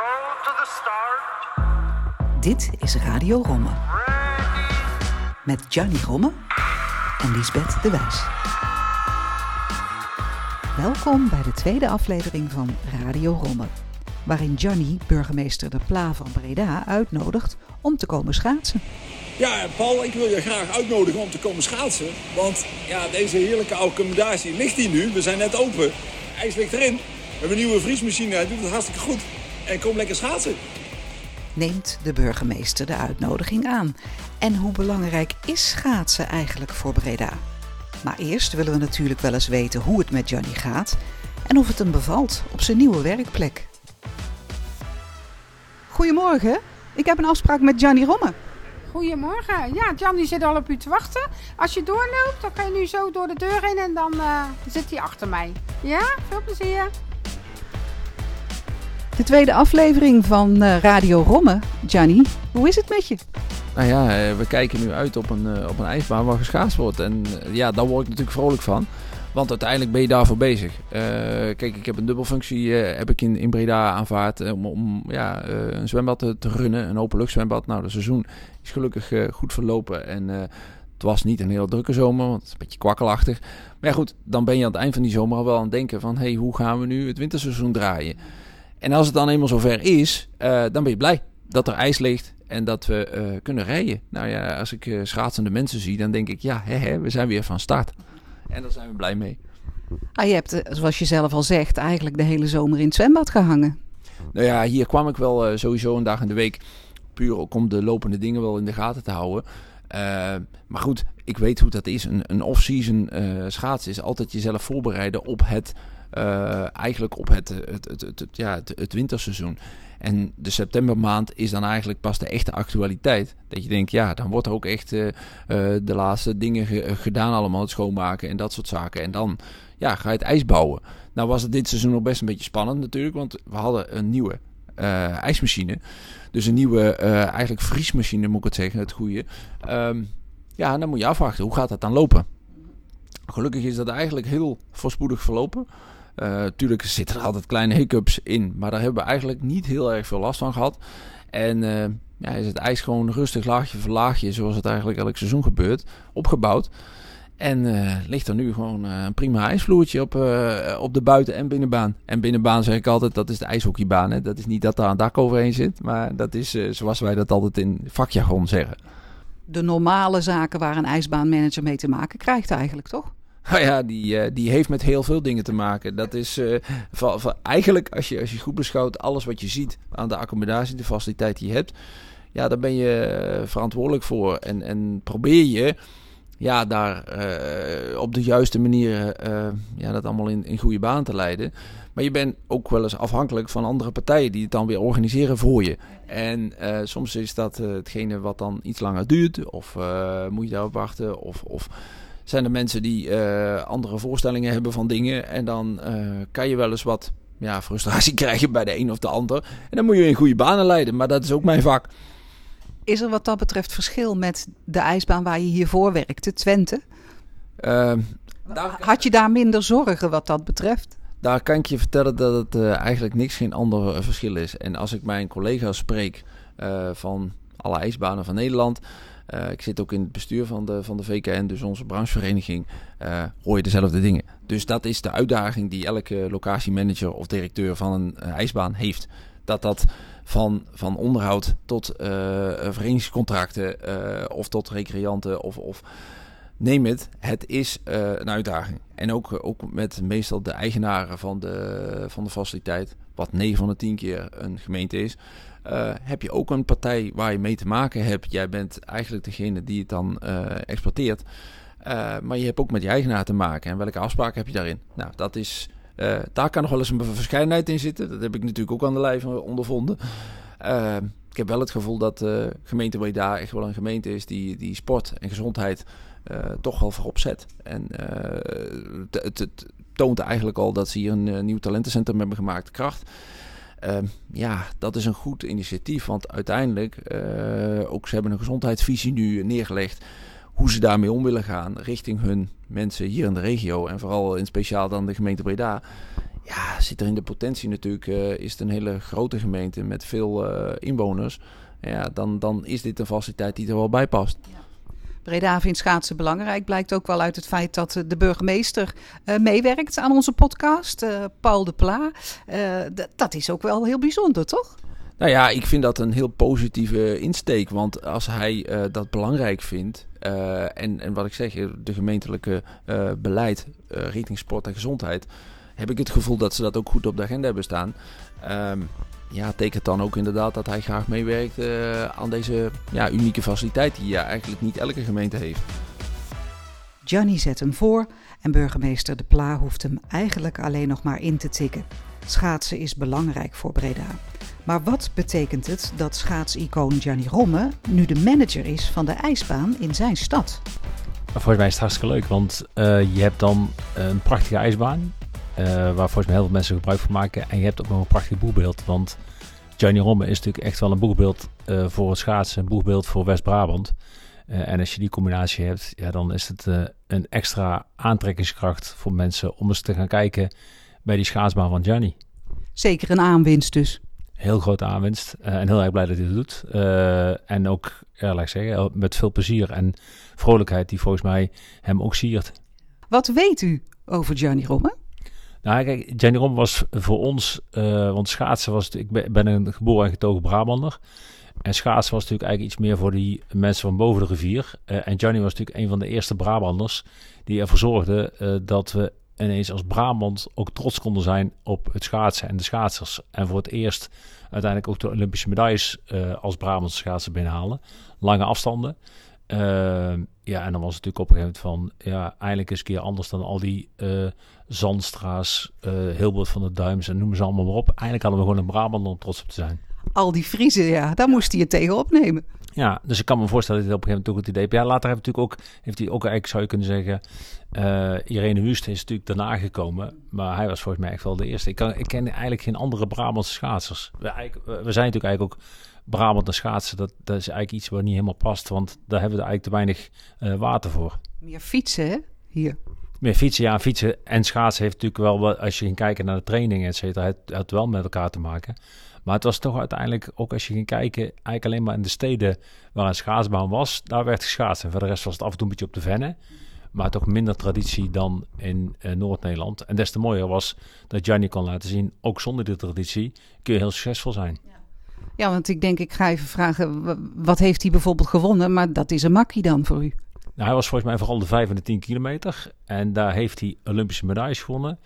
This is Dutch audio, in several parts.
Go to the start. Dit is Radio Romme. Met Gianni Romme en Lisbeth de Wijs. Welkom bij de tweede aflevering van Radio Romme. Waarin Gianni burgemeester De Pla van Breda uitnodigt om te komen schaatsen. Ja, Paul, ik wil je graag uitnodigen om te komen schaatsen. Want ja, deze heerlijke accommodatie ligt hier nu. We zijn net open. IJs ligt erin. We hebben een nieuwe vriesmachine. Hij doet het hartstikke goed. En kom lekker schaatsen. Neemt de burgemeester de uitnodiging aan? En hoe belangrijk is schaatsen eigenlijk voor Breda? Maar eerst willen we natuurlijk wel eens weten hoe het met Gianni gaat en of het hem bevalt op zijn nieuwe werkplek. Goedemorgen, ik heb een afspraak met Gianni Romme. Goedemorgen. Ja, die zit al op u te wachten. Als je doorloopt, dan kan je nu zo door de deur heen en dan eh, zit hij achter mij. Ja, veel plezier. De tweede aflevering van eh, Radio Romme. Gianni, hoe is het met je? Nou ja, eh, we kijken nu uit op een, eh, op een ijsbaan waar geschaatst wordt. En ja, daar word ik natuurlijk vrolijk van. Want uiteindelijk ben je daarvoor bezig. Kijk, ik heb een dubbelfunctie heb ik in, in Breda aanvaard om, om ja, een zwembad te, te, runnen. Een openluchtzwembad. Nou, het seizoen is gelukkig goed verlopen. En het was niet een heel drukke zomer, want het is een beetje kwakkelachtig. Maar ja, goed, dan ben je aan het eind van die zomer al wel aan het denken van... hé, hey, hoe gaan we nu het winterseizoen draaien? En als het dan eenmaal zover is, dan ben je blij dat er ijs ligt en dat we uh, kunnen rijden. Nou ja, als ik uh, schaatsende mensen zie, dan denk ik, ja, hè, hè, we zijn weer van start. En daar zijn we blij mee. Ah, je hebt, zoals je zelf al zegt, eigenlijk de hele zomer in het zwembad gehangen. Nou ja, hier kwam ik wel uh, sowieso een dag in de week. Puur ook om de lopende dingen wel in de gaten te houden. maar goed, ik weet hoe dat is. Een, een off-season schaatsen is altijd jezelf voorbereiden op het... eigenlijk op het, het, het, het, ja, het, winterseizoen. En de septembermaand is dan eigenlijk pas de echte actualiteit. Dat je denkt, ja, dan wordt er ook echt uh, de laatste dingen ge gedaan allemaal. Het schoonmaken en dat soort zaken. En dan ja, ga je het ijs bouwen. Nou was het dit seizoen nog best een beetje spannend natuurlijk. Want we hadden een nieuwe ijsmachine. Dus een nieuwe, eigenlijk vriesmachine moet ik het zeggen, het goede. Um, ja, dan moet je afwachten, hoe gaat dat dan lopen? Gelukkig is dat eigenlijk heel voorspoedig verlopen. Uh, tuurlijk zitten er altijd kleine hiccups in, maar daar hebben we eigenlijk niet heel erg veel last van gehad. En uh, ja, is het ijs gewoon rustig laagje voor laagje, zoals het eigenlijk elk seizoen gebeurt, opgebouwd. En uh, ligt er nu gewoon een prima ijsvloertje op, op de buiten- en binnenbaan. En binnenbaan zeg ik altijd, dat is de ijshockeybaan. Hè? Dat is niet dat daar een dak overheen zit, maar dat is zoals wij dat altijd in vakjargon zeggen. De normale zaken waar een ijsbaanmanager mee te maken krijgt eigenlijk, toch? Nou ja, die, uh, die heeft met heel veel dingen te maken. Dat is uh, van, van, eigenlijk, als je, als je goed beschouwt, alles wat je ziet aan de accommodatie, de faciliteit die je hebt, ja, daar ben je uh, verantwoordelijk voor. En, en probeer je ja, daar op de juiste manier ja, dat allemaal in, in goede baan te leiden. Maar je bent ook wel eens afhankelijk van andere partijen die het dan weer organiseren voor je. En soms is dat hetgene wat dan iets langer duurt, of moet je daarop wachten, of. of zijn er mensen die uh, andere voorstellingen hebben van dingen. En dan uh, kan je wel eens wat ja, frustratie krijgen bij de een of de ander. En dan moet je in goede banen leiden. Maar dat is ook mijn vak. Is er wat dat betreft verschil met de ijsbaan waar je hiervoor werkte, Twente? Uh, daar, Had je daar minder zorgen wat dat betreft? Daar kan ik je vertellen dat het uh, eigenlijk niks geen ander verschil is. En als ik mijn collega's spreek van alle ijsbanen van Nederland... Uh, ik zit ook in het bestuur van de, van de VKN, dus onze branchevereniging, uh, hoor je dezelfde dingen. Dus dat is de uitdaging die elke locatiemanager of directeur van een uh, ijsbaan heeft. Dat dat van, van onderhoud tot verenigingscontracten of tot recreanten of, of neem het, het is een uitdaging. En ook, ook met meestal de eigenaren van de, van de faciliteit, wat 9 van de 10 keer een gemeente is. Uh, heb je ook een partij waar je mee te maken hebt. Jij bent eigenlijk degene die het dan uh, exploiteert. Uh, maar je hebt ook met je eigenaar te maken. En welke afspraken heb je daarin? Nou, dat is, daar kan nog wel eens een verscheidenheid in zitten. Dat heb ik natuurlijk ook aan de lijf ondervonden. ik heb wel het gevoel dat de gemeente Breda echt wel een gemeente is die, die sport en gezondheid toch wel voorop zet. En het, het toont eigenlijk al dat ze hier een nieuw talentencentrum hebben gemaakt, Kracht. Uh, ja, dat is een goed initiatief. Want uiteindelijk, uh, ook ze hebben een gezondheidsvisie nu neergelegd. Hoe ze daarmee om willen gaan richting hun mensen hier in de regio. En vooral in speciaal dan de gemeente Breda. ja, zit er in de potentie natuurlijk, uh, is het een hele grote gemeente met veel inwoners. Ja, dan, dan is dit een faciliteit die er wel bij past. Breda vindt schaatsen belangrijk. Blijkt ook wel uit het feit dat de burgemeester uh, meewerkt aan onze podcast. Uh, Paul de Pla. Dat is ook wel heel bijzonder, toch? Nou ja, ik vind dat een heel positieve insteek. Want als hij dat belangrijk vindt. en, en wat ik zeg, de gemeentelijke beleid richting sport en gezondheid. Heb ik het gevoel dat ze dat ook goed op de agenda hebben staan. Um, ja, tekent dan ook inderdaad dat hij graag meewerkt uh, aan deze ja, unieke faciliteit die ja, eigenlijk niet elke gemeente heeft. Gianni zet hem voor en burgemeester De Pla hoeft hem eigenlijk alleen nog maar in te tikken. Schaatsen is belangrijk voor Breda. Maar wat betekent het dat schaatsicoon Gianni Romme nu de manager is van de ijsbaan in zijn stad? Volgens mij is het hartstikke leuk, want uh, je hebt dan een prachtige ijsbaan. Uh, waar volgens mij heel veel mensen gebruik van maken. En je hebt ook nog een prachtig boegbeeld. Want Gianni Romme is natuurlijk echt wel een boegbeeld uh, voor het schaatsen. Een boegbeeld voor West-Brabant. Uh, en als je die combinatie hebt, ja, dan is het een extra aantrekkingskracht voor mensen om eens te gaan kijken bij die schaatsbaan van Gianni. Zeker een aanwinst dus. Heel grote aanwinst. en heel erg blij dat hij het doet. en ook, ja, laat ik zeggen, met veel plezier en vrolijkheid die volgens mij hem ook siert. Wat weet u over Gianni Romme? Nou, kijk, Jenny Rom was voor ons, uh, want schaatsen was, ik ben een geboren en getogen Brabander. En schaatsen was natuurlijk eigenlijk iets meer voor die mensen van boven de rivier. Uh, en Johnny was natuurlijk een van de eerste Brabanders die ervoor zorgde uh, dat we ineens als Brabant ook trots konden zijn op het schaatsen en de schaatsers. En voor het eerst uiteindelijk ook de Olympische medailles als Brabantse schaatsen binnenhalen. Lange afstanden. Ja, en dan was het natuurlijk op een gegeven moment van, ja, eigenlijk is een keer anders dan al die Zandstra's, uh, Hilbert van de Duims en noem ze allemaal maar op. Eigenlijk hadden we gewoon een Brabant om trots op te zijn. Al die Friese, ja, daar moest hij het tegen opnemen. Ja, dus ik kan me voorstellen dat hij op een gegeven moment ook het idee... Ja, later heeft, natuurlijk ook, heeft hij ook eigenlijk, zou je kunnen zeggen... Uh, Irene Wust is natuurlijk daarna gekomen. Maar hij was volgens mij echt wel de eerste. Ik, kan, ik ken eigenlijk geen andere Brabantse schaatsers. We, we zijn natuurlijk eigenlijk ook Brabant en schaatsen. Dat, dat is eigenlijk iets wat niet helemaal past. Want daar hebben we eigenlijk te weinig uh, water voor. Meer fietsen, hè? Hier meer fietsen, ja, fietsen en schaatsen heeft natuurlijk wel, als je ging kijken naar de trainingen, et cetera, het had wel met elkaar te maken. Maar het was toch uiteindelijk, ook als je ging kijken, eigenlijk alleen maar in de steden waar een schaatsbaan was, daar werd geschaatst. En voor de rest was het af en toe een beetje op de vennen. Maar toch minder traditie dan in uh, Noord-Nederland. En des te mooier was dat Gianni kon laten zien, ook zonder die traditie kun je heel succesvol zijn. Ja, want ik denk, ik ga even vragen, wat heeft hij bijvoorbeeld gewonnen? Maar dat is een makkie dan voor u. Nou, hij was volgens mij vooral de 5 en de 10 kilometer. En daar heeft hij Olympische medailles gewonnen.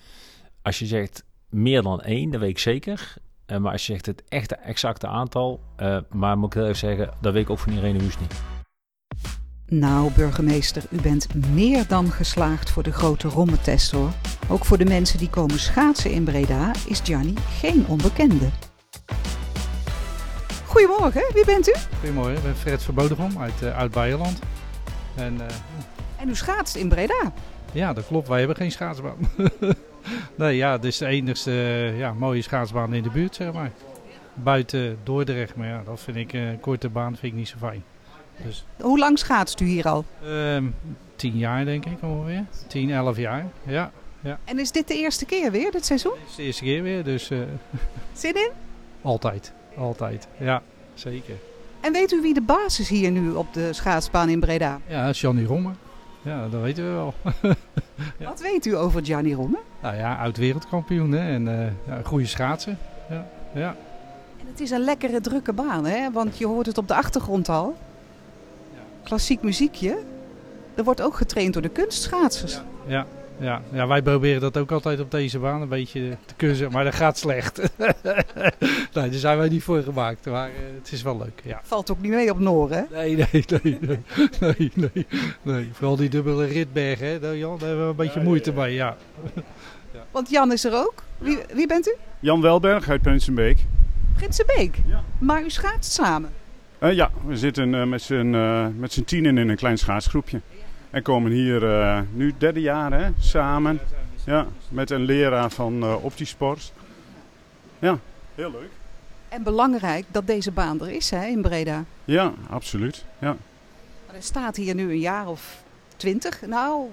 Als je zegt meer dan één, dat weet ik zeker. Uh, maar als je zegt het echte exacte aantal, uh, maar moet ik heel even zeggen, dat weet ik ook van Irene Wust niet. Nou, burgemeester, u bent meer dan geslaagd voor de grote rommetest hoor. Ook voor de mensen die komen schaatsen in Breda is Gianni geen onbekende. Goedemorgen, wie bent u? Goedemorgen, ik ben Fred Verbodegom uit uh, Oud-Beierland. En, uh, en u schaatst in Breda? Ja, dat klopt. Wij hebben geen schaatsbaan. nee, ja, dit is de enigste ja, mooie schaatsbaan in de buurt, zeg maar. Buiten Dordrecht, maar ja, dat vind ik een korte baan vind ik niet zo fijn. Dus. Hoe lang schaatst u hier al? Uh, tien jaar denk ik ongeveer. Tien, elf jaar, ja. ja. En is dit de eerste keer weer, dit seizoen? Dit is de eerste keer weer, dus... Uh, Zin in? Altijd, altijd. Ja, zeker. En weet u wie de basis hier nu op de schaatsbaan in Breda? Ja, Gianni Romme. Ja, dat weten we wel. ja. Wat weet u over Gianni Romme? Nou ja, oud-wereldkampioen hè? en uh, ja, goede schaatsen. Ja, ja. En het is een lekkere drukke baan, hè? want je hoort het op de achtergrond al. Klassiek muziekje. Er wordt ook getraind door de kunstschaatsers. Ja, ja ja, wij proberen dat ook altijd op deze baan een beetje te kussen, maar dat gaat slecht. nee, daar zijn wij niet voor gemaakt, maar uh, het is wel leuk. Ja. Valt ook niet mee op Noor, hè? Nee, nee, nee, nee, nee, nee, nee. Vooral die dubbele ritberg, hè, daar, Jan, daar hebben we een beetje ja, moeite ja, mee, ja. ja. Want Jan is er ook. Wie, wie bent u? Jan Welberg uit Prinsenbeek. Prinsenbeek? Ja. Maar u schaatst samen? Uh, ja, we zitten uh, met z'n tienen in een klein schaatsgroepje. En komen hier uh, nu derde jaar hè, samen. Ja, met een leraar van uh, Optisport. Ja, heel leuk. En belangrijk dat deze baan er is hè, in Breda. Ja, absoluut. Ja. Maar er staat hier nu een jaar of 20, nou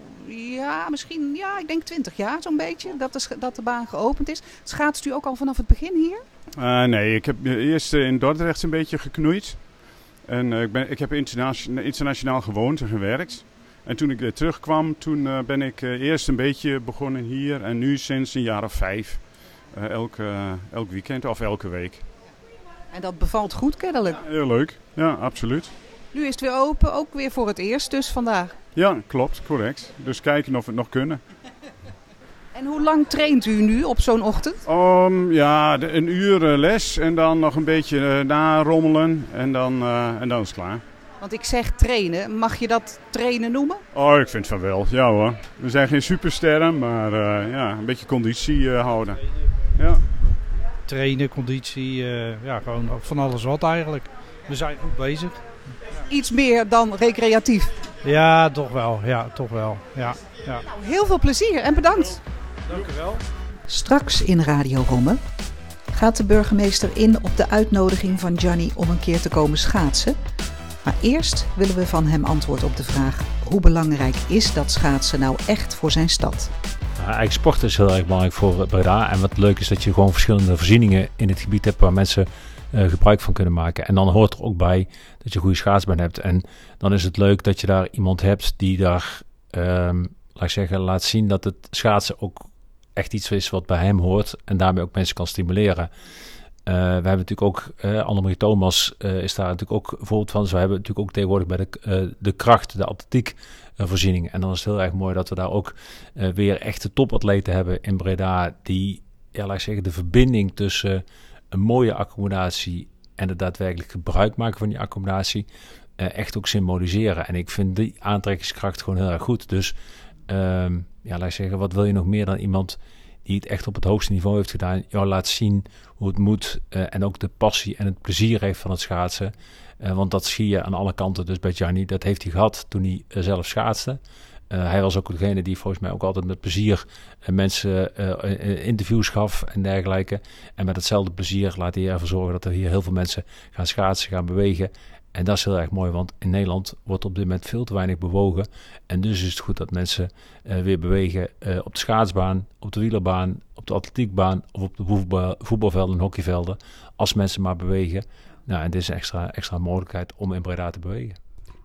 ja, misschien, ja, ik denk 20 jaar zo'n beetje dat de, dat de baan geopend is. Schaatst u ook al vanaf het begin hier? Uh, nee, ik heb eerst in Dordrecht een beetje geknoeid. En uh, ik, ben, ik heb internationaal gewoond en gewerkt. En toen ik weer terugkwam, toen uh, ben ik eerst een beetje begonnen hier. En nu sinds een jaar of vijf, elk, elk weekend of elke week. En dat bevalt goed kennelijk? Ja, heel leuk, ja, absoluut. Nu is het weer open, ook weer voor het eerst dus vandaag. Ja, klopt, correct. Dus kijken of we het nog kunnen. En hoe lang traint u nu op zo'n ochtend? Um, ja, een uur les en dan nog een beetje uh, narommelen en dan, uh, en dan is het klaar. Want ik zeg trainen, mag je dat trainen noemen? Oh, ik vind van wel, ja hoor. We zijn geen supersterren, maar uh, ja, een beetje conditie houden. Ja. Trainen, conditie, ja, gewoon van alles wat eigenlijk. We zijn goed bezig iets meer dan recreatief. Ja, toch wel. Ja, toch wel. Ja, ja. Nou, heel veel plezier en bedankt. Dank u wel. Straks in Radio Romme gaat de burgemeester in op de uitnodiging van Gianni om een keer te komen schaatsen. Maar eerst willen we van hem antwoord op de vraag: hoe belangrijk is dat schaatsen nou echt voor zijn stad? Nou, eigenlijk sport is heel erg belangrijk voor Breda. En wat leuk is dat je gewoon verschillende voorzieningen in het gebied hebt waar mensen uh, gebruik van kunnen maken. En dan hoort er ook bij dat je goede schaatsbaan hebt. En dan is het leuk dat je daar iemand hebt die daar, um, laat zeggen, laat zien dat het schaatsen ook echt iets is wat bij hem hoort. En daarmee ook mensen kan stimuleren. Uh, we hebben natuurlijk ook, uh, Annemarie Thomas uh, is daar natuurlijk ook voorbeeld van. Ze hebben natuurlijk ook tegenwoordig bij de, de kracht, de atletiek voorziening. En dan is het heel erg mooi dat we daar ook weer echte topatleten hebben in Breda. Die, ja, laat zeggen, de verbinding tussen een mooie accommodatie en het daadwerkelijk gebruik maken van die accommodatie echt ook symboliseren. En ik vind die aantrekkingskracht gewoon heel erg goed. Dus um, ja, laat zeggen, wat wil je nog meer dan iemand die het echt op het hoogste niveau heeft gedaan, jou laat zien hoe het moet uh, en ook de passie en het plezier heeft van het schaatsen. Uh, want dat zie je aan alle kanten. Dus bij Gianni, dat heeft hij gehad toen hij zelf schaatste. Hij was ook degene die volgens mij ook altijd met plezier mensen interviews gaf en dergelijke. En met hetzelfde plezier laat hij ervoor zorgen dat er hier heel veel mensen gaan schaatsen, gaan bewegen. En dat is heel erg mooi, want in Nederland wordt op dit moment veel te weinig bewogen. En dus is het goed dat mensen weer bewegen op de schaatsbaan, op de wielerbaan, op de atletiekbaan of op de voetbal, voetbalvelden en hockeyvelden. Als mensen maar bewegen. Nou, en dit is een extra, extra mogelijkheid om in Breda te bewegen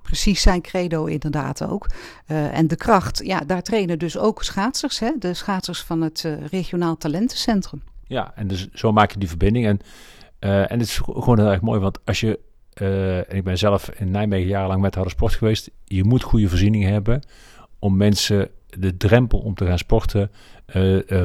precies zijn credo inderdaad ook. Uh, en de kracht, ja, daar trainen dus ook schaatsers, hè? de schaatsers van het uh, regionaal talentencentrum. Ja, en dus zo maak je die verbinding. En, uh, en het is gewoon heel erg mooi, want als je, en ik ben zelf in Nijmegen jarenlang met harde sport geweest, je moet goede voorzieningen hebben om mensen de drempel om te gaan sporten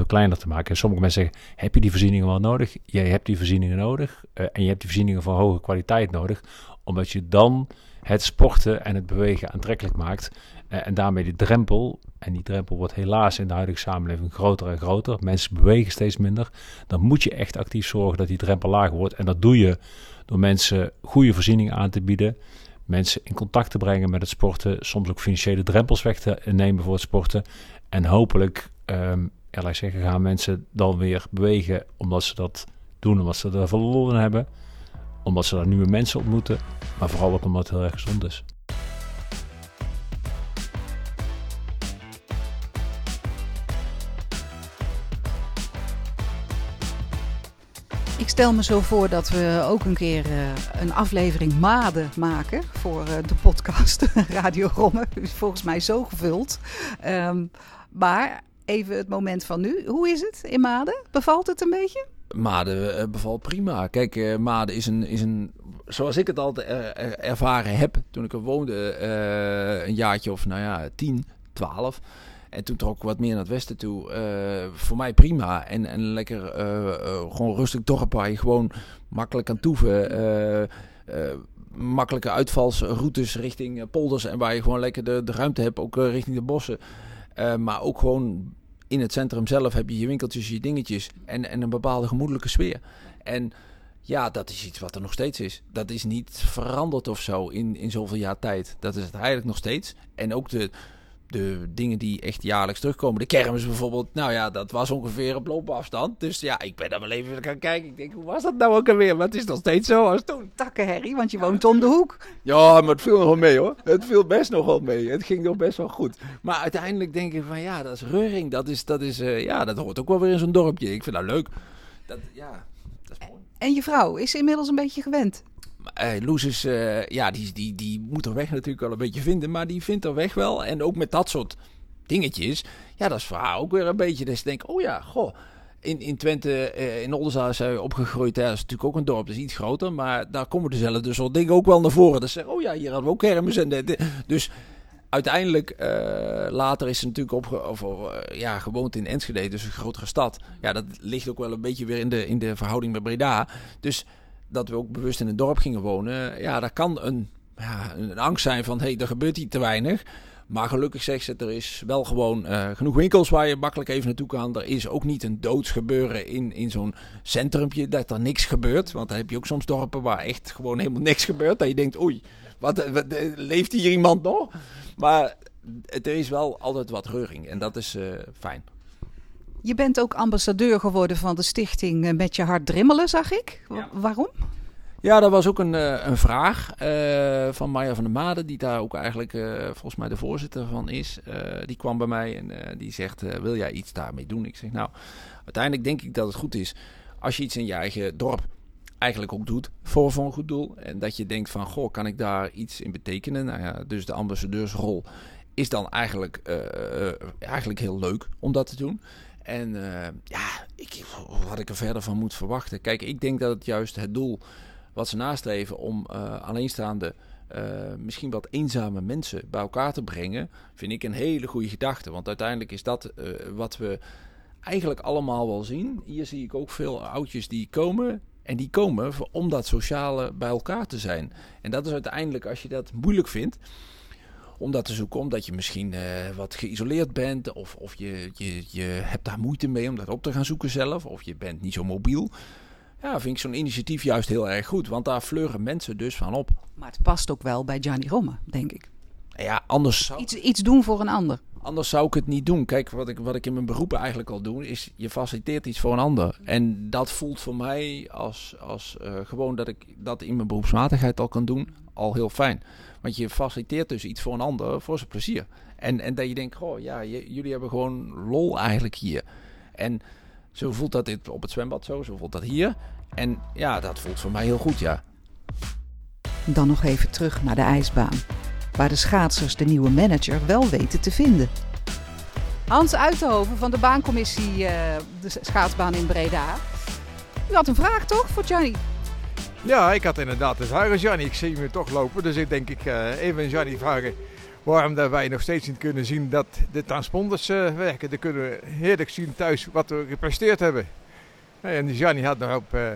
kleiner te maken. En sommige mensen zeggen, heb je die voorzieningen wel nodig? Jij hebt die voorzieningen nodig en je hebt die voorzieningen van hoge kwaliteit nodig, omdat je dan het sporten en het bewegen aantrekkelijk maakt. Uh, en daarmee die drempel, en die drempel wordt helaas in de huidige samenleving groter en groter. Mensen bewegen steeds minder. Dan moet je echt actief zorgen dat die drempel lager wordt. En dat doe je door mensen goede voorzieningen aan te bieden. Mensen in contact te brengen met het sporten. Soms ook financiële drempels weg te nemen voor het sporten. En hopelijk, um, ja, ik zeggen, gaan mensen dan weer bewegen omdat ze dat doen, omdat ze er verloren hebben omdat ze daar nieuwe mensen ontmoeten, maar vooral ook omdat het heel erg gezond is. Ik stel me zo voor dat we ook een keer uh, een aflevering Maden maken voor uh, de podcast Radio Romme. Is volgens mij zo gevuld. Um, maar even het moment van nu. Hoe is het in Maden? Bevalt het een beetje? Maden uh, bevalt prima. Kijk, Maden is een, is een, zoals ik het altijd er, ervaren heb toen ik er woonde, een jaartje of nou ja, 10, 12. En toen trok ik wat meer naar het westen toe. voor mij prima. En, en lekker gewoon rustig dorp waar je gewoon makkelijk kan toeven. makkelijke uitvalsroutes richting polders. En waar je gewoon lekker de, de ruimte hebt, ook richting de bossen. maar ook gewoon in het centrum zelf heb je je winkeltjes, je dingetjes en, en een bepaalde gemoedelijke sfeer. En ja, dat is iets wat er nog steeds is. Dat is niet veranderd of zo in, in zoveel jaar tijd. Dat is het eigenlijk nog steeds. En ook de, de dingen die echt jaarlijks terugkomen. De kermis bijvoorbeeld. Nou ja, dat was ongeveer op loopafstand. Dus ja, ik ben daar wel even gaan kijken. Ik denk, hoe was dat nou ook alweer? Maar het is nog steeds zo als toen. Takken, Harry, want je woont om de hoek. Ja, maar het viel nog wel mee hoor. Het viel best nog wel mee. Het ging nog best wel goed. Maar uiteindelijk denk ik van ja, dat is reuring. Dat, is, dat, is, uh, ja, dat hoort ook wel weer in zo'n dorpje. Ik vind dat leuk. Dat, ja, dat is mooi. En je vrouw is inmiddels een beetje gewend. Uh, Loes is, uh, ja, die, die, die moet er weg natuurlijk wel een beetje vinden, maar die vindt er weg wel. En ook met dat soort dingetjes, ja, dat is voor haar ook weer een beetje. Dus ik denk, oh ja, goh, in, in Twente, uh, in Oldenzaal is hij opgegroeid. Hè. Dat is natuurlijk ook een dorp, dat is iets groter, maar daar komen dezelfde soort dingen ook wel naar voren. Dus zeggen, oh ja, hier hadden we ook kermis. En dus uiteindelijk, later is ze natuurlijk op, of, ja, gewoond in Enschede, dus een grotere stad. Ja, dat ligt ook wel een beetje weer in de, in de verhouding met Breda. Dus dat we ook bewust in een dorp gingen wonen. Ja, daar kan een, ja, een angst zijn van, hé, hey, er gebeurt hier te weinig. Maar gelukkig zegt ze, er is wel gewoon uh, genoeg winkels waar je makkelijk even naartoe kan. Er is ook niet een doodsgebeuren in, in zo'n centrumpje dat er niks gebeurt. Want dan heb je ook soms dorpen waar echt gewoon helemaal niks gebeurt. Dat je denkt, oei, wat, wat leeft hier iemand nog? Maar er is wel altijd wat reuring en dat is fijn. Je bent ook ambassadeur geworden van de stichting Met je hart drimmelen, zag ik. Ja. Waarom? Ja, dat was ook een, uh, een vraag uh, van Maya van der Made, die daar ook eigenlijk uh, volgens mij de voorzitter van is. die kwam bij mij en die zegt, wil jij iets daarmee doen? Ik zeg, nou, uiteindelijk denk ik dat het goed is als je iets in je eigen dorp eigenlijk ook doet voor, voor een goed doel. En dat je denkt van, goh, kan ik daar iets in betekenen? Nou ja, dus de ambassadeursrol is dan eigenlijk, eigenlijk heel leuk om dat te doen. En uh, ja, ik, wat ik er verder van moet verwachten. Kijk, ik denk dat het juist het doel wat ze nastreven om uh, alleenstaande, uh, misschien wat eenzame mensen bij elkaar te brengen, vind ik een hele goede gedachte. Want uiteindelijk is dat wat we eigenlijk allemaal wel zien. Hier zie ik ook veel oudjes die komen. En die komen om dat sociale bij elkaar te zijn. En dat is uiteindelijk, als je dat moeilijk vindt, om dat te zoeken, omdat je misschien uh, wat geïsoleerd bent, of, of je, je, je hebt daar moeite mee om dat op te gaan zoeken zelf, of je bent niet zo mobiel. Ja, vind ik zo'n initiatief juist heel erg goed, want daar fleuren mensen dus van op. Maar het past ook wel bij Gianni Romme, denk ik. Ja, anders zou... Iets, iets doen voor een ander. Anders zou ik het niet doen. Kijk, wat ik, wat ik in mijn beroep eigenlijk al doe, is je faciliteert iets voor een ander. En dat voelt voor mij als, als uh, gewoon dat ik dat in mijn beroepsmatigheid al kan doen, al heel fijn. Want je faciliteert dus iets voor een ander, voor zijn plezier. En, en dat je denkt, goh, ja, jullie hebben gewoon lol eigenlijk hier. En zo voelt dat dit op het zwembad zo, zo voelt dat hier. En ja, dat voelt voor mij heel goed, ja. Dan nog even terug naar de ijsbaan. Waar de schaatsers de nieuwe manager wel weten te vinden. Hans Uitenhoven van de baancommissie uh, de schaatsbaan in Breda. U had een vraag toch voor Johnny? Ja, ik had inderdaad de vraag aan Gianni. Ik zie hem toch lopen, dus ik denk ik uh, even aan Gianni vragen waarom dat wij nog steeds niet kunnen zien dat de transponders uh, werken. Dan kunnen we heerlijk zien thuis wat we gepresteerd hebben. En Gianni had nog op... Uh,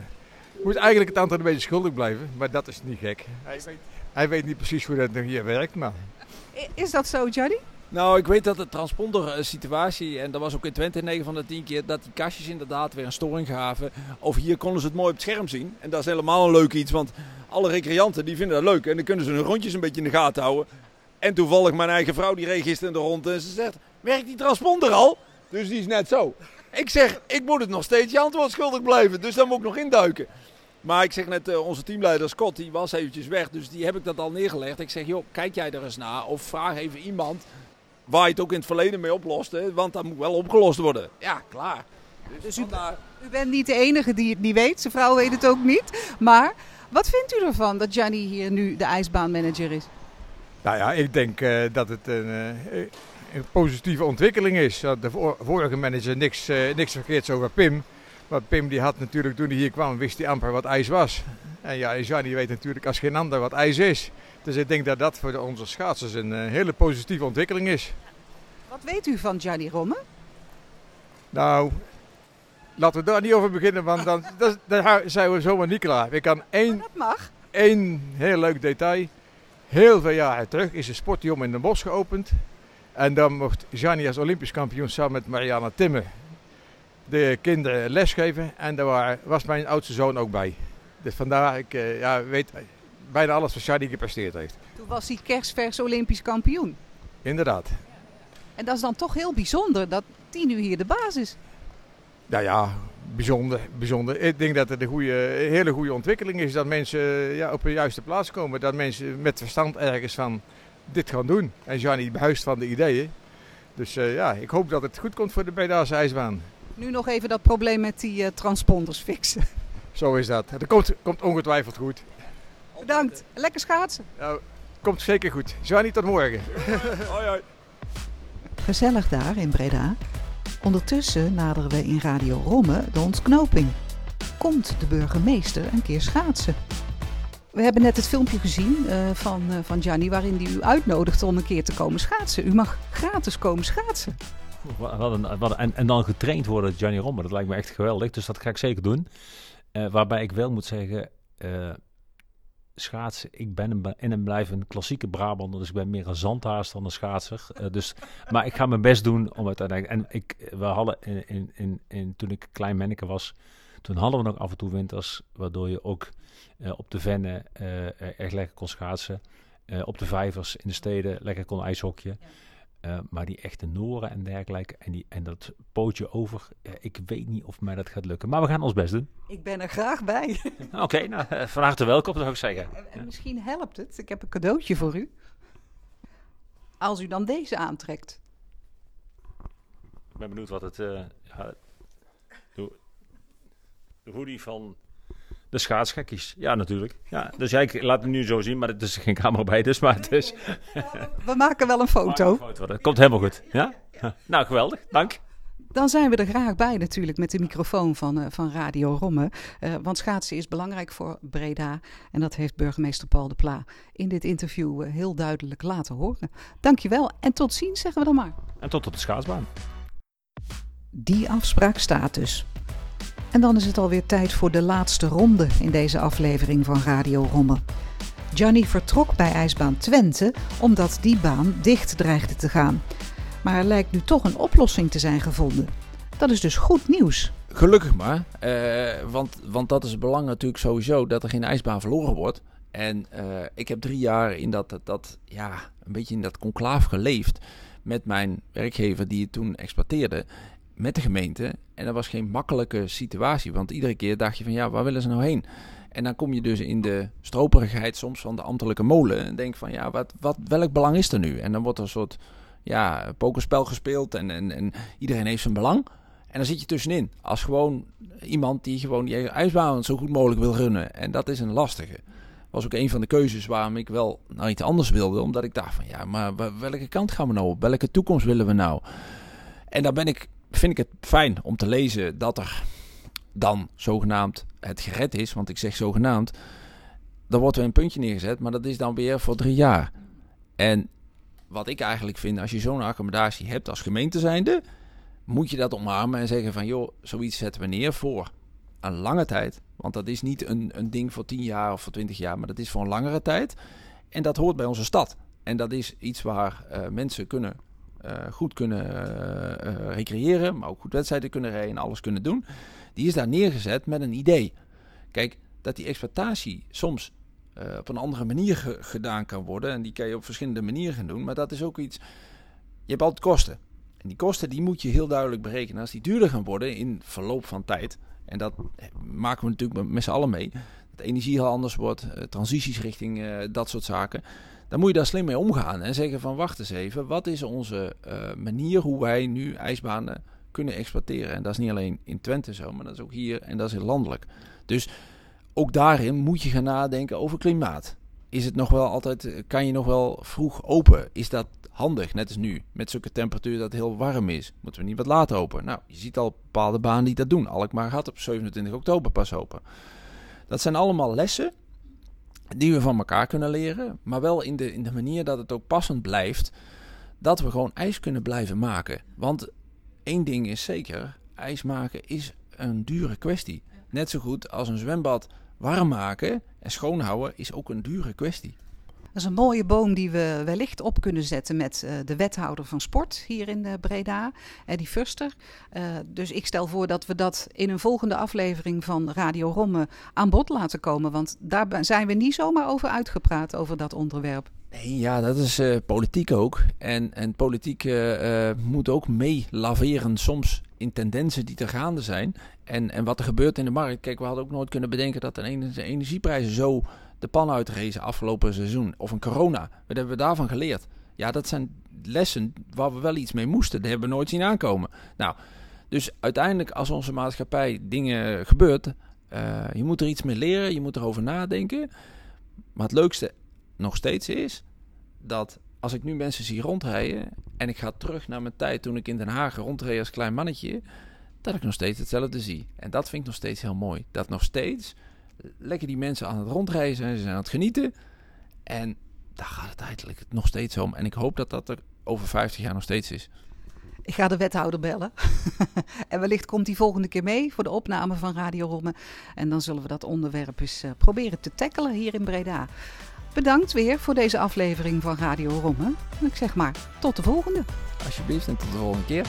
moet eigenlijk het antwoord een beetje schuldig blijven, maar dat is niet gek. Hij weet, hij weet niet precies hoe dat hier werkt, maar... Is dat zo, Gianni? Nou, ik weet dat de transponder situatie, en dat was ook in Twente 9 van de 10 keer, dat die kastjes inderdaad weer een storing gaven. Of hier konden ze het mooi op het scherm zien. En dat is helemaal een leuk iets, want alle recreanten die vinden dat leuk. En dan kunnen ze hun rondjes een beetje in de gaten houden. En toevallig mijn eigen vrouw die reed gisteren in de rond en ze zegt, werkt die transponder al? Dus die is net zo. Ik zeg, ik moet het nog steeds je antwoord schuldig blijven, dus daar moet ik nog induiken. Maar ik zeg net, uh, onze teamleider Scott, die was eventjes weg, dus die heb ik dat al neergelegd. Ik zeg, joh, kijk jij er eens naar of vraag even iemand waar je het ook in het verleden mee oploste. Want dat moet wel opgelost worden. Ja, klaar. Dus, u, u, bent niet de enige die het niet weet. Zijn vrouw weet het ook niet. Maar wat vindt u ervan dat Gianni hier nu de ijsbaanmanager is? Nou ja, ik denk uh, dat het een, uh, een, positieve ontwikkeling is. De vorige manager niks, uh, niks verkeerds over Pim. Maar Pim die had natuurlijk toen hij hier kwam, wist hij amper wat ijs was. En ja, Gianni weet natuurlijk als geen ander wat ijs is. Dus ik denk dat dat voor onze schaatsers een hele positieve ontwikkeling is. Wat weet u van Gianni Romme? Nou, laten we daar niet over beginnen, want dan, zijn we zomaar niet klaar. Ik kan één, dat mag. één heel leuk detail. Heel veel jaren terug is de sportjom in Den Bosch geopend. En dan mocht Gianni als Olympisch kampioen samen met Mariana Timmer de kinderen lesgeven. En daar was mijn oudste zoon ook bij. Dus vandaar, ik uh, ja, weet bijna alles wat Gianni gepresteerd heeft. Toen was hij kerstvers Olympisch kampioen. Inderdaad. En dat is dan toch heel bijzonder dat die nu hier de baas is. Nou ja, bijzonder, bijzonder. Ik denk dat het een, goede, een hele goede ontwikkeling is dat mensen ja, op de juiste plaats komen. Dat mensen met verstand ergens van dit gaan doen. En Gianni behuist van de ideeën. Dus uh, ja, ik hoop dat het goed komt voor de Bredaanse ijsbaan. Nu nog even dat probleem met die uh, transponders fixen. Zo is dat. Dat komt, komt ongetwijfeld goed. Bedankt. Lekker schaatsen. Nou, komt zeker goed. Gianni, tot morgen. hoi, hoi. Gezellig daar in Breda. Ondertussen naderen we in Radio Romme de ontknoping. Komt de burgemeester een keer schaatsen? We hebben net het filmpje gezien uh, van, uh, van Gianni waarin hij u uitnodigt om een keer te komen schaatsen. U mag gratis komen schaatsen. Wat een, wat een, en, en, dan getraind worden, Gianni Romme, dat lijkt me echt geweldig. Dus dat ga ik zeker doen. Uh, waarbij ik wel moet zeggen, schaatsen, ik ben een, in en blijf een klassieke Brabander, dus ik ben meer een zandhaas dan een schaatser. Uh, dus, maar ik ga mijn best doen om uiteindelijk... En ik, we hadden in, in, in, toen ik klein manneke was, toen hadden we nog af en toe winters, waardoor je ook uh, op de vennen uh, echt lekker kon schaatsen. op de vijvers in de steden lekker kon ijshokje. Uh, maar die echte noren en dergelijke en, die, en dat pootje over, uh, ik weet niet of mij dat gaat lukken. Maar we gaan ons best doen. Ik ben er graag bij. Oké, okay, nou, uh, van harte welkom, zou ik zeggen. En, en misschien helpt het. Ik heb een cadeautje voor u. Als u dan deze aantrekt. Ik ben benieuwd wat het... De hoodie van de schaatsgekkies. Ja, natuurlijk. Ja, dus ja, ik laat het nu zo zien, maar er is geen camera bij, dus maar het is... We maken wel een foto. Een foto. Dat komt helemaal goed. Ja? Nou, geweldig. Dank. Dan zijn we er graag bij natuurlijk met de microfoon van, uh, van Radio Romme. Uh, want schaatsen is belangrijk voor Breda. En dat heeft burgemeester Paul de Pla in dit interview uh, heel duidelijk laten horen. Dankjewel en tot ziens zeggen we dan maar. En tot op de schaatsbaan. Die afspraak staat dus. En dan is het alweer tijd voor de laatste ronde in deze aflevering van Radio Romme. Johnny vertrok bij ijsbaan Twente omdat die baan dicht dreigde te gaan. Maar er lijkt nu toch een oplossing te zijn gevonden. Dat is dus goed nieuws. Gelukkig maar, uh, want, want dat is het belang natuurlijk sowieso dat er geen ijsbaan verloren wordt. En uh, ik heb drie jaar in dat, dat, ja, een beetje in dat conclaaf geleefd met mijn werkgever die het toen exploiteerde met de gemeente. En dat was geen makkelijke situatie, want iedere keer dacht je van ja, waar willen ze nou heen? En dan kom je dus in de stroperigheid soms van de ambtelijke molen en denk van ja, wat, wat, welk belang is er nu? En dan wordt er een soort ja, pokerspel gespeeld en, en, en iedereen heeft zijn belang. En dan zit je tussenin als gewoon iemand die gewoon die ijsbaan zo goed mogelijk wil runnen. En dat is een lastige. Was ook een van de keuzes waarom ik wel naar iets anders wilde. Omdat ik dacht van ja, maar welke kant gaan we nou op? Welke toekomst willen we nou? En daar ben ik vind ik het fijn om te lezen dat er dan zogenaamd het gered is. Want ik zeg zogenaamd. Dan wordt er een puntje neergezet, maar dat is dan weer voor drie jaar. En wat ik eigenlijk vind, als je zo'n accommodatie hebt als gemeente zijnde, moet je dat omarmen en zeggen van joh, zoiets zetten we neer voor een lange tijd. Want dat is niet een, een ding voor 10 jaar of voor 20 jaar, maar dat is voor een langere tijd. En dat hoort bij onze stad. En dat is iets waar uh, mensen kunnen goed kunnen uh, recreëren, maar ook goed wedstrijden kunnen rijden en alles kunnen doen. Die is daar neergezet met een idee. Kijk, dat die exploitatie soms op een andere manier ge gedaan kan worden. En die kan je op verschillende manieren gaan doen. Maar dat is ook iets. Je hebt altijd kosten. En die kosten die moet je heel duidelijk berekenen. Als die duurder gaan worden in verloop van tijd. En dat maken we natuurlijk met z'n allen mee. Dat energie heel anders wordt. transities richting dat soort zaken dan moet je daar slim mee omgaan en zeggen van wacht eens even, wat is onze uh, manier hoe wij nu ijsbanen kunnen exploiteren? En dat is niet alleen in Twente zo, maar dat is ook hier en dat is landelijk. Dus ook daarin moet je gaan nadenken over klimaat. Is het nog wel altijd, kan je nog wel vroeg open? Is dat handig, net als nu, met zulke temperatuur dat het heel warm is? Moeten we niet wat later open? Nou, je ziet al bepaalde banen die dat doen. Alkmaar gaat op 27 oktober pas open. Dat zijn allemaal lessen die we van elkaar kunnen leren, maar wel in de, in de manier dat het ook passend blijft, dat we gewoon ijs kunnen blijven maken. Want één ding is zeker, ijs maken is een dure kwestie. Net zo goed als een zwembad warm maken en schoonhouden is ook een dure kwestie. Dat is een mooie boom die we wellicht op kunnen zetten met uh, de wethouder van sport hier in uh, Breda, Eddie Fuster. Uh, dus ik stel voor dat we dat in een volgende aflevering van Radio Romme aan bod laten komen. Want daar zijn we niet zomaar over uitgepraat, over dat onderwerp. Nee, ja, dat is politiek ook. En, en politiek moet ook mee laveren soms in tendensen die te gaande zijn. En, en wat er gebeurt in de markt. Kijk, we hadden ook nooit kunnen bedenken dat de energieprijzen zo de pan uitrezen afgelopen seizoen. Of een corona. Wat hebben we daarvan geleerd? Ja, dat zijn lessen waar we wel iets mee moesten. Dat hebben we nooit zien aankomen. Nou, dus uiteindelijk als onze maatschappij dingen gebeurt, uh, je moet er iets mee leren, je moet erover nadenken. Maar het leukste nog steeds is dat als ik nu mensen zie rondrijden en ik ga terug naar mijn tijd toen ik in Den Haag rondreed als klein mannetje, dat ik nog steeds hetzelfde zie. En dat vind ik nog steeds heel mooi. Dat nog steeds lekker die mensen aan het rondreizen zijn, ze zijn aan het genieten. En daar gaat het eigenlijk nog steeds om. En ik hoop dat dat er over 50 jaar nog steeds is. Ik ga de wethouder bellen. en wellicht komt hij volgende keer mee voor de opname van Radio Romme. En dan zullen we dat onderwerp eens uh, proberen te tackelen hier in Breda. Bedankt weer voor deze aflevering van Radio Romme. Ik zeg maar tot de volgende. Alsjeblieft en tot de volgende keer.